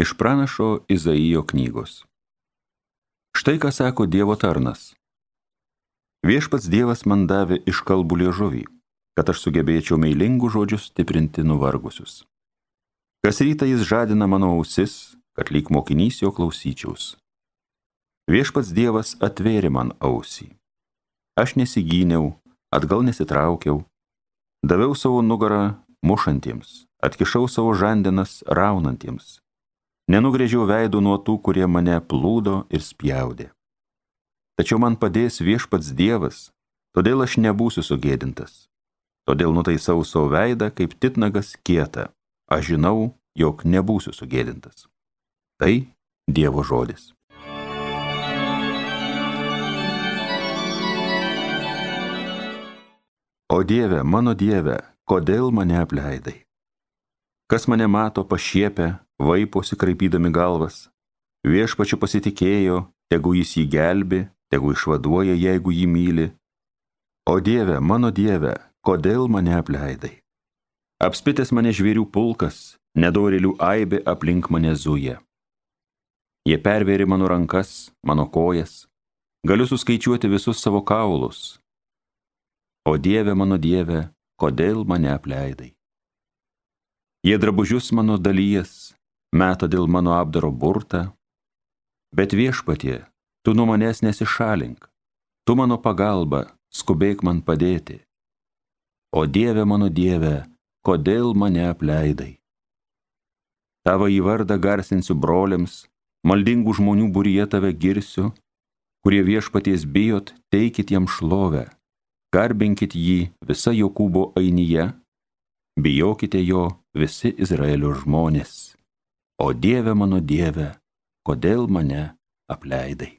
Iš pranašo Izaijo knygos. Štai ką sako Dievo tarnas. Viešpats Dievas man davė iš kalbų liežuvį, kad aš sugebėčiau meilingų žodžių stiprinti nuvargusius. Kas rytą jis žadina mano ausis, kad lyg mokinys jo klausyčiaus. Viešpats Dievas atvėrė man ausį. Aš nesigyniau, atgal nesitraukiau, daviau savo nugarą mušantiems, atkišau savo žandenas raunantiems Nenugrėžiau veidų nuo tų, kurie mane plūdo ir spjaudė. Tačiau man padės viešpats Dievas, todėl aš nebūsiu sugėdintas. Todėl nutaisau savo veidą kaip titnagas kieta. Aš žinau, jog nebūsiu sugėdintas. Tai Dievo žodis. O Dieve, mano Dieve, kodėl mane apleidai? Kas mane mato pašiepę, vaiposi kraipydami galvas. Viešpačiu pasitikėjo, tegu jis jį gelbi, tegu išvaduoja, jeigu jį myli. O Dieve, mano Dieve, kodėl mane apleidai? Apspitęs mane žvėrių pulkas, nedorilių aibė aplink mane zuja. Jie pervėri mano rankas, mano kojas, galiu suskaičiuoti visus savo kaulus. O Dieve, mano Dieve, kodėl mane apleidai? Jie drabužius mano dalyjas, meta dėl mano apdaro burtą, bet viešpatie, tu nuo manęs nesišalink, tu mano pagalba, skubėk man padėti. O Dieve mano Dieve, kodėl mane apleidai? Tavo į vardą garsinsiu broliams, maldingų žmonių būryje tave girsiu, kurie viešpaties bijot, teikit jam šlovę, garbinkit jį visą Jokūbo ainyje, bijokite jo visi Izraelio žmonės. O Dieve mano Dieve, kodėl mane apleidai?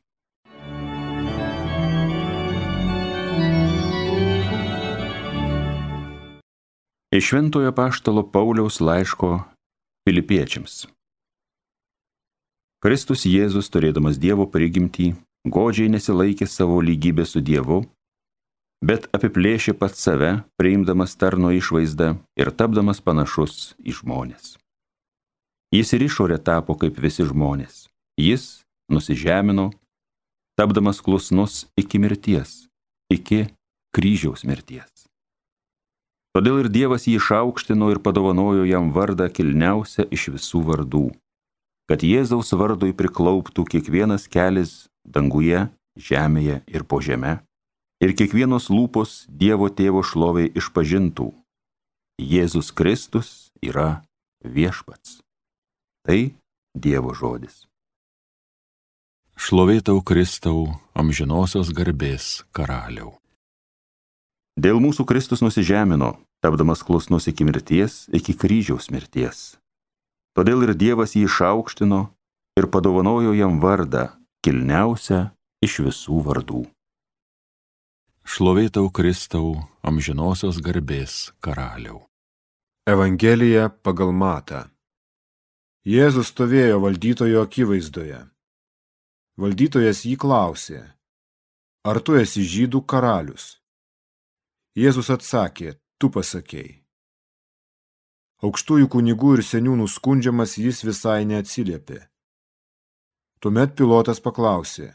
Iš Šventojo Paštalo Pauliaus laiško Filipiečiams. Kristus Jėzus, turėdamas Dievo prigimtį, godžiai nesilaikė savo lygybę su Dievu, bet apiplėšė pat save, priimdamas tarno išvaizdą ir tapdamas panašus į žmonės. Jis ir išorė tapo kaip visi žmonės. Jis nusižemino, tapdamas klusnus iki mirties, iki kryžiaus mirties. Todėl ir Dievas jį išaukštino ir padovanojo jam vardą kilniausią iš visų vardų, kad Jėzaus vardui priklauptų kiekvienas kelias danguje, žemėje ir po žeme, ir kiekvienos lūpos Dievo tėvo šloviai išpažintų. Jėzus Kristus yra viešpats. Tai Dievo žodis. Šlovėtau Kristau, amžinosios garbės karaliau. Dėl mūsų Kristus nusižemino, tapdamas klusnus iki mirties, iki kryžiaus mirties. Todėl ir Dievas jį išaukštino ir padovanojo jam vardą, kilniausią iš visų vardų. Šlovėtau Kristau, amžinosios garbės karaliau. Evangelija pagal matą. Jėzus stovėjo valdytojo akivaizdoje. Valdytojas jį klausė, ar tu esi žydų karalius? Jėzus atsakė, tu pasakėjai. Aukštųjų kunigų ir seniūnų skundžiamas jis visai neatsiliepė. Tuomet pilotas paklausė,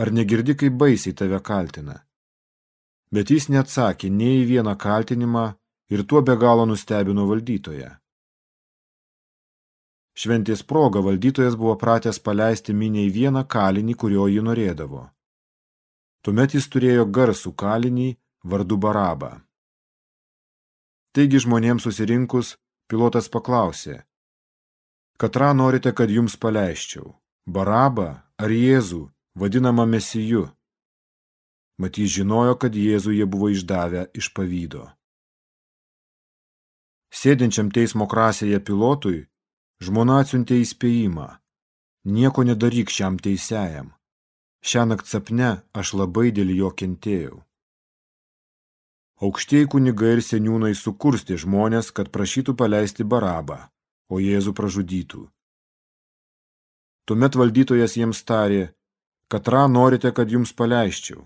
ar negirdi, kaip baisiai tave kaltina. Bet jis neatsakė nei į vieną kaltinimą ir tuo be galo nustebino valdytoje. Šventės proga valdytojas buvo pratęs paleisti miniai vieną kalinį, kurio jį norėdavo. Tuomet jis turėjo garsų kalinį vardu Barabą. Taigi žmonėms susirinkus, pilotas paklausė, Katrą norite, kad jums paleisčiau, Barabą ar Jėzų, vadinamą Mesiju? Mat jis žinojo, kad Jėzų jie buvo išdavę iš pavydo. Sėdinčiam teismo krasėje pilotui Žmona atsiuntė įspėjimą. Nieko nedaryk šiam teisėjam. Šiąnakt sapne aš labai dėl jo kentėjau. Aukštieji kunigai ir seniūnai sukurstė žmonės, kad prašytų paleisti barabą, o Jėzų pražudytų. Tuomet valdytojas jiems tarė, katrą norite, kad jums paleisčiau.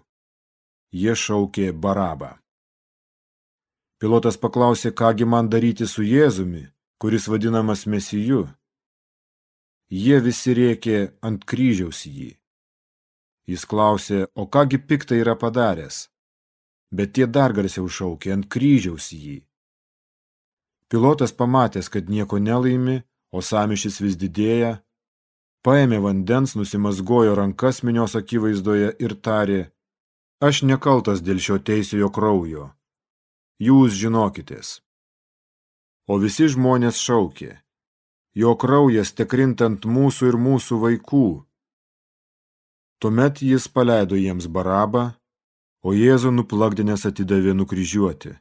Jie šaukė barabą. Pilotas paklausė, kągi man daryti su Jėzumi, kuris vadinamas mesiju. jie visi rėkė ant kryžiaus jį. Jis klausė, o kągi piktai yra padaręs, bet tie dar garsiau šaukė ant kryžiaus jį. Pilotas pamatęs, kad nieko nelaimi, o samišis vis didėja, paėmė vandens, nusimazgojo rankas minios akivaizdoje ir tarė, aš nekaltas dėl šio teisiojo kraujo. Jūs žinokitės. O visi žmonės šaukė, jo kraujas tekrintant mūsų ir mūsų vaikų. Tuomet jis paleido jiems barabą, o Jėzų nuplakdinės atidavė nukryžiuoti.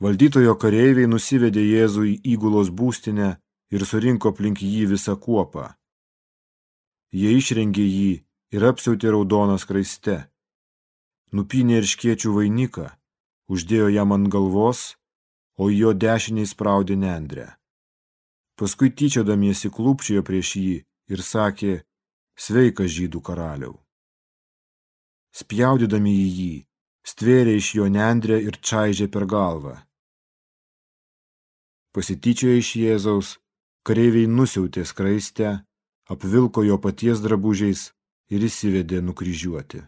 Valdytojo kareiviai nusivedė Jėzų į įgulos būstinę ir surinko aplink jį visą kuopą. Jie išrengė jį ir apsiautė raudoną skraiste. Nupynė ir škiečių vainiką, uždėjo jam ant galvos, o jo dešiniai spraudė nendrę. Paskui tyčiodamiesi klūpčiojo prieš jį ir sakė, sveikas žydų karaliau. Spjaudydami į jį, stvėrė iš jo nendrę ir čaižė per galvą. Pasityčiojo iš Jėzaus, kareiviai nusiautė skraistę, apvilko jo paties drabužiais ir įsivedė nukryžiuoti.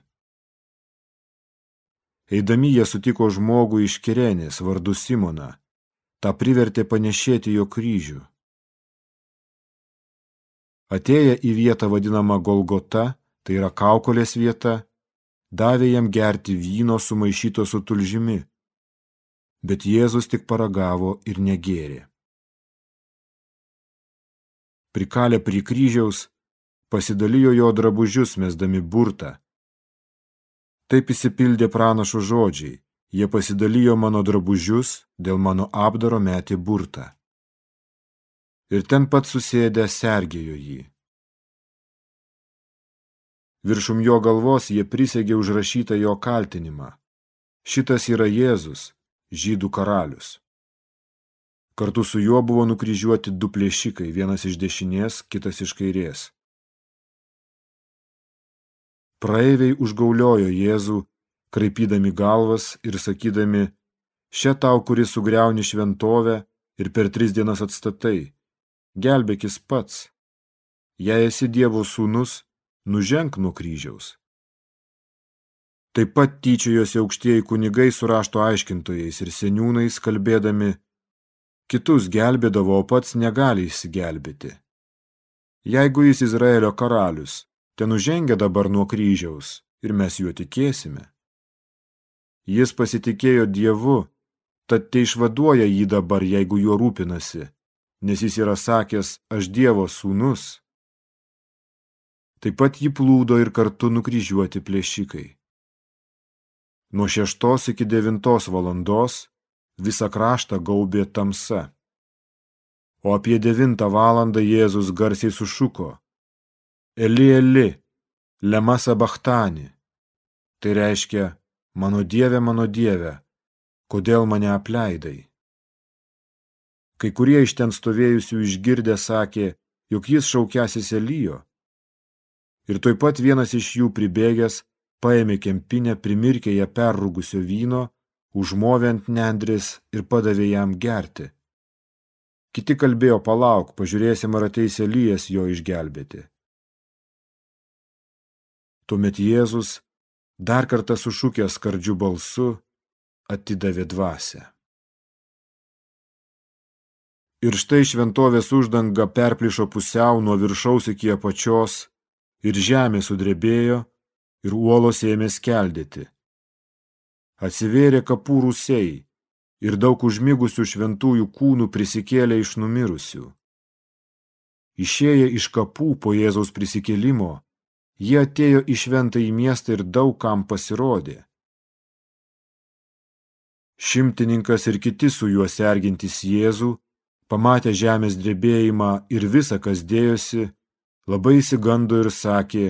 Eidami jie sutiko žmogų iš Kirenės vardu Simoną, tą privertė panešėti jo kryžių. Atėję į vietą vadinamą Golgota, tai yra kaukolės vieta, davė jam gerti vyno sumaišyto su tulžimi, bet Jėzus tik paragavo ir negėrė. Prikalę prie kryžiaus, pasidalijo jo drabužius mesdami burtą. Taip įsipildė pranašo žodžiai, jie pasidalijo mano drabužius, dėl mano apdaro metė burtą. Ir ten pat susėdę sergėjo jį. Viršum jo galvos jie prisegė užrašytą jo kaltinimą. Šitas yra Jėzus, žydų karalius. Kartu su juo buvo nukryžiuoti du plėšikai, vienas iš dešinės, kitas iš kairės. Praeiviai užgauliojo Jėzų, kraipydami galvas ir sakydami, šia tau, kuris sugriauni šventovę ir per tris dienas atstatai, gelbėkis pats. Jei esi Dievo sūnus, nuženk nuo kryžiaus. Taip pat tyčiojosi aukštieji kunigai su rašto aiškintojais ir seniūnais kalbėdami, kitus gelbėdavo, o pats negali įsigelbėti. Jeigu jis Izraelio karalius, ten nužengia dabar nuo kryžiaus ir mes juo tikėsime. Jis pasitikėjo Dievu, tad te išvaduoja jį dabar, jeigu juo rūpinasi, nes jis yra sakęs, aš Dievo sūnus. Taip pat jį plūdo ir kartu nukryžiuoti plėšikai. Nuo šeštos iki devintos valandos visą kraštą gaubė tamsa. O apie devintą valandą Jėzus garsiai sušuko. Eli, Eli, lema sabachtani. Tai reiškia, mano dieve, mano dieve, kodėl mane apleidai? Kai kurie iš ten stovėjusių išgirdę sakė, jog jis šaukiasis Elijo. Ir toj pat vienas iš jų pribėgęs paėmė kempinę, primirkė ją perrūgusio vyno, užmovė ant nendrės ir padavė jam gerti. Kiti kalbėjo palauk, pažiūrėsim, ar ateis Elijas jo išgelbėti. Tuomet Jėzus, dar kartą sušūkęs skardžių balsu, atidavė dvasę. Ir štai šventovės uždanga perplišo pusiau nuo viršaus iki apačios ir žemė sudrebėjo, ir uolos ėmė skeldėti. Atsivėrė kapų rūsiai ir daug užmigusių šventųjų kūnų prisikėlė iš numirusių. Išėję iš kapų po Jėzaus prisikėlimo, jie atėjo į šventą į miestą ir daug kam pasirodė. Šimtininkas ir kiti su juo sergintis Jėzų, pamatę žemės drebėjimą ir visą, kas dėjosi, labai įsigando ir sakė,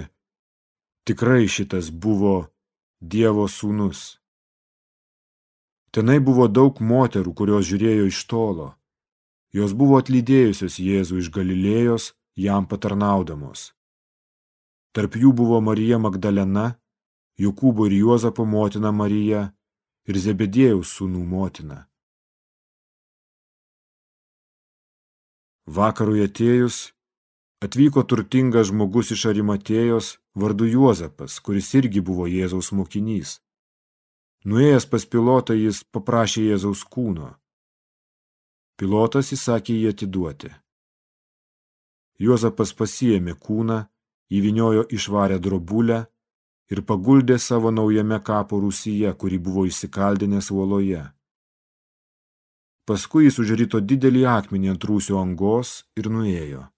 Tikrai šitas buvo Dievo sūnus. Tenai buvo daug moterų, kurios žiūrėjo iš tolo. Jos buvo atlydėjusios Jėzų iš Galilėjos, jam patarnaudamos. Tarp jų buvo Marija Magdalena, Jokūbo ir Juozapo motina Marija ir Zebedėjaus sūnų motina. Vakarui atėjus, atvyko turtingas žmogus iš Arimatėjos vardu Juozapas, kuris irgi buvo Jėzaus mokinys. Nuėjęs pas pilotą jis paprašė Jėzaus kūno. Pilotas įsakė jį atiduoti. Juozapas pasiėmė kūną, įviniojo išvarę drobulę ir paguldė savo naujame kapo rūsyje, kurį buvo įsikaldinęs uoloje. Paskui jis užrito didelį akmenį ant rūsio angos ir nuėjo.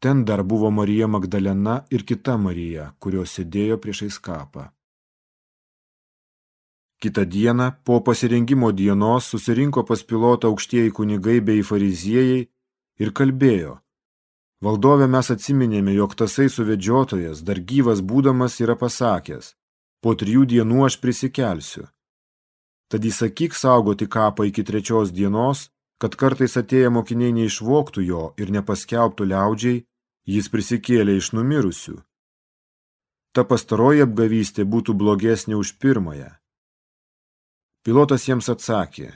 Ten dar buvo Marija Magdalena ir kita Marija, kurios sėdėjo priešais kapą. Kita diena, po pasirengimo dienos, susirinko pas pilotą aukštieji kunigai bei fariziejai ir kalbėjo. Valdovė mes atsiminėme, jog tasai suvedžiotojas, dar gyvas būdamas, yra pasakęs, po trijų dienų aš prisikelsiu. Tad įsakyk saugoti kapą iki trečios dienos, kad kartais atėję mokiniai neišvoktų jo ir nepaskelbtų liaudžiai, jis prisikėlė iš numirusių. Ta pastaroji apgavystė būtų blogesnė už pirmąją. Pilotas jiems atsakė,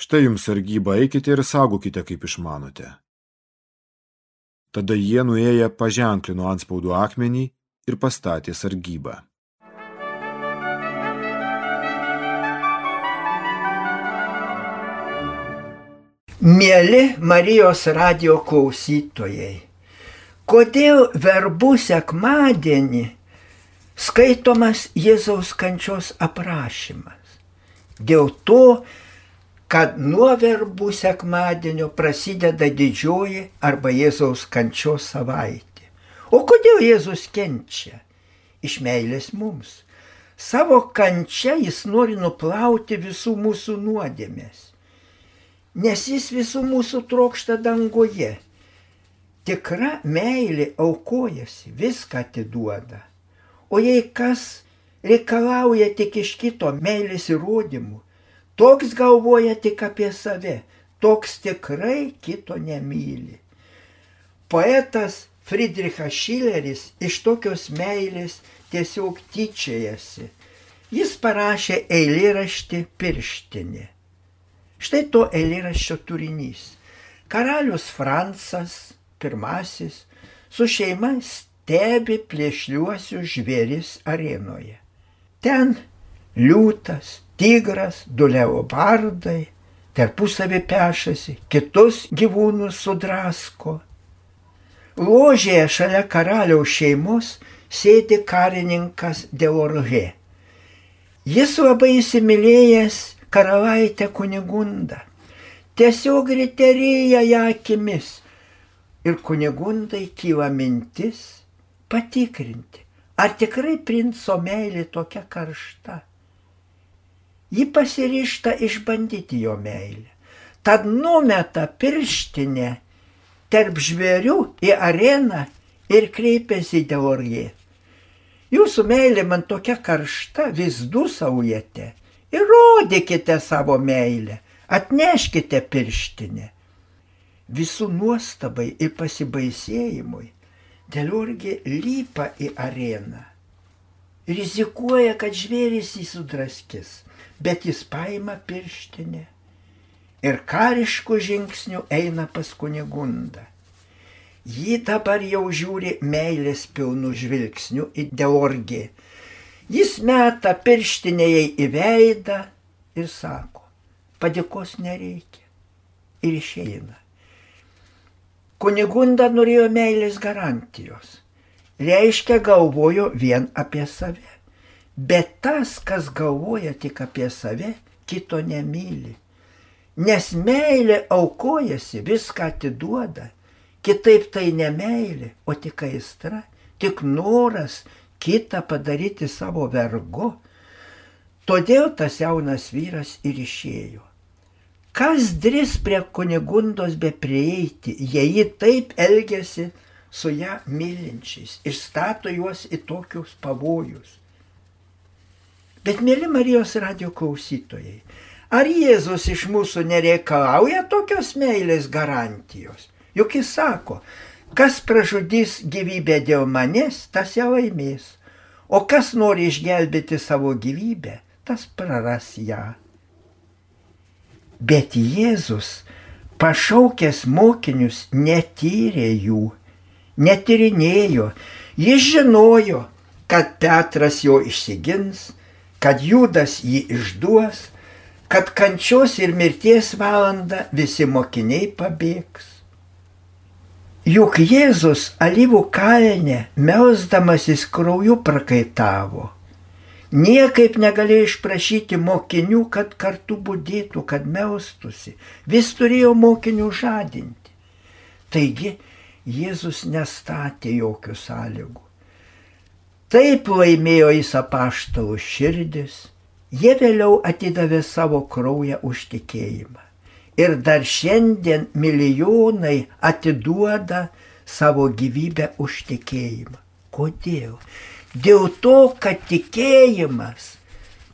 štai jums sargyba, eikite ir saugokite, kaip išmanote. Tada jie nuėję paženklino anspaudų akmenį ir pastatė sargybą. Mėly Marijos radio klausytojai, kodėl verbų sekmadienį skaitomas Jėzaus kančios aprašymas? Dėl to, kad nuo verbų sekmadienio prasideda didžioji arba Jėzaus kančios savaitė. O kodėl Jėzus kenčia? Iš meilės mums. Savo kančia jis nori nuplauti visų mūsų nuodėmės. Nes jis visų mūsų trokšta dangoje. Tikra meilė aukojasi, viską atiduoda. O jei kas reikalauja tik iš kito meilės įrodymų. Toks galvoja tik apie save, toks tikrai kito nemyli. Poetas Friedrichas Šileris iš tokios meilės tiesiog tyčiajasi. Jis parašė eilėraštį pirštinė. Štai to eilėraščio turinys. Karalius Francas I su šeima stebi plėšliuosius žvėris arenoje. Ten liūtas, tigras, du leopardai tarpusavį pešasi, kitus gyvūnus sudrasko. Ložėje šalia karaliaus šeimos sėdi karininkas Deorhe. Jis labai įsimylėjęs karalaitę kunigundą. Tiesiog riterėja ją akimis. Ir kunigundai kyla mintis patikrinti, Ar tikrai princo meilė tokia karšta? Ji pasiryšta išbandyti jo meilę. Tad numeta pirštinę tarp žvėrių į areną ir kreipiasi Deorgie. Jūsų meilė man tokia karšta, vis dusaujate. Įrodykite savo meilę, atneškite pirštinę. Visų nuostabai ir pasibaisėjimui Deliurgė lypa į areną. Rizikuoja, kad žvėris jį sudraskis, bet jis paima pirštinę ir kariškų žingsnių eina pas kunigundą. Jį dabar jau žiūri meilės pilnų žvilgsnių į Deorgį. Jis meta pirštinėjai į veidą ir sako, padėkos nereikia. Ir išeina. Kunigunda norėjo meilės garantijos. Reiškia, galvojo vien apie save. Bet tas, kas galvoja tik apie save, kito nemyli. Nes meilė aukojasi, viską atiduoda. Kitaip tai ne meilė, o tik aistra, tik noras kitą padaryti savo vergu. Todėl tas jaunas vyras ir išėjo. Kas drįs prie kunigundos be prieiti, jei ji taip elgesi su ją mylinčiais ir stato juos į tokius pavojus. Bet, mėly Marijos radio klausytojai, ar Jėzus iš mūsų nereikalauja tokios meilės garantijos? Juk jis sako, kas pražudys gyvybę dėl manęs, tas ją laimės, o kas nori išgelbėti savo gyvybę, tas praras ją. Bet Jėzus pašaukęs mokinius netyrė jų, netirinėjo. Jis žinojo, kad Petras jo išsigins, kad Judas jį išduos, kad kančios ir mirties valanda visi mokiniai pabėgs. Juk Jėzus alyvų kalne, melsdamasis krauju prakaitavo. Niekaip negalėjo išprašyti mokinių, kad kartu būdėtų, kad melstusi. Vis turėjo mokinių žadinti. Taigi Jėzus nestatė jokių sąlygų. Taip laimėjo jis apaštalų širdis, jie vėliau atidavė savo kraują už tikėjimą. Ir dar šiandien milijonai atiduoda savo gyvybę už tikėjimą. Kodėl? Dėl to, kad tikėjimas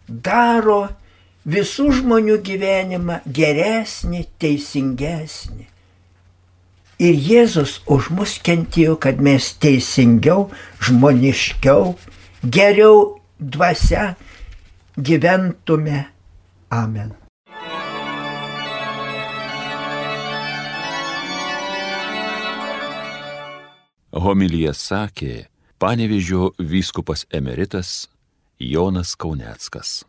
daro visų žmonių gyvenimą geresnį, teisingesnį. Ir Jėzus už mus kentėjo, kad mes teisingiau, žmoniškiau, geriau dvasia gyventume. Amen. Homilyje sakė Panevižio vyskupas emeritas Jonas Kauneckas.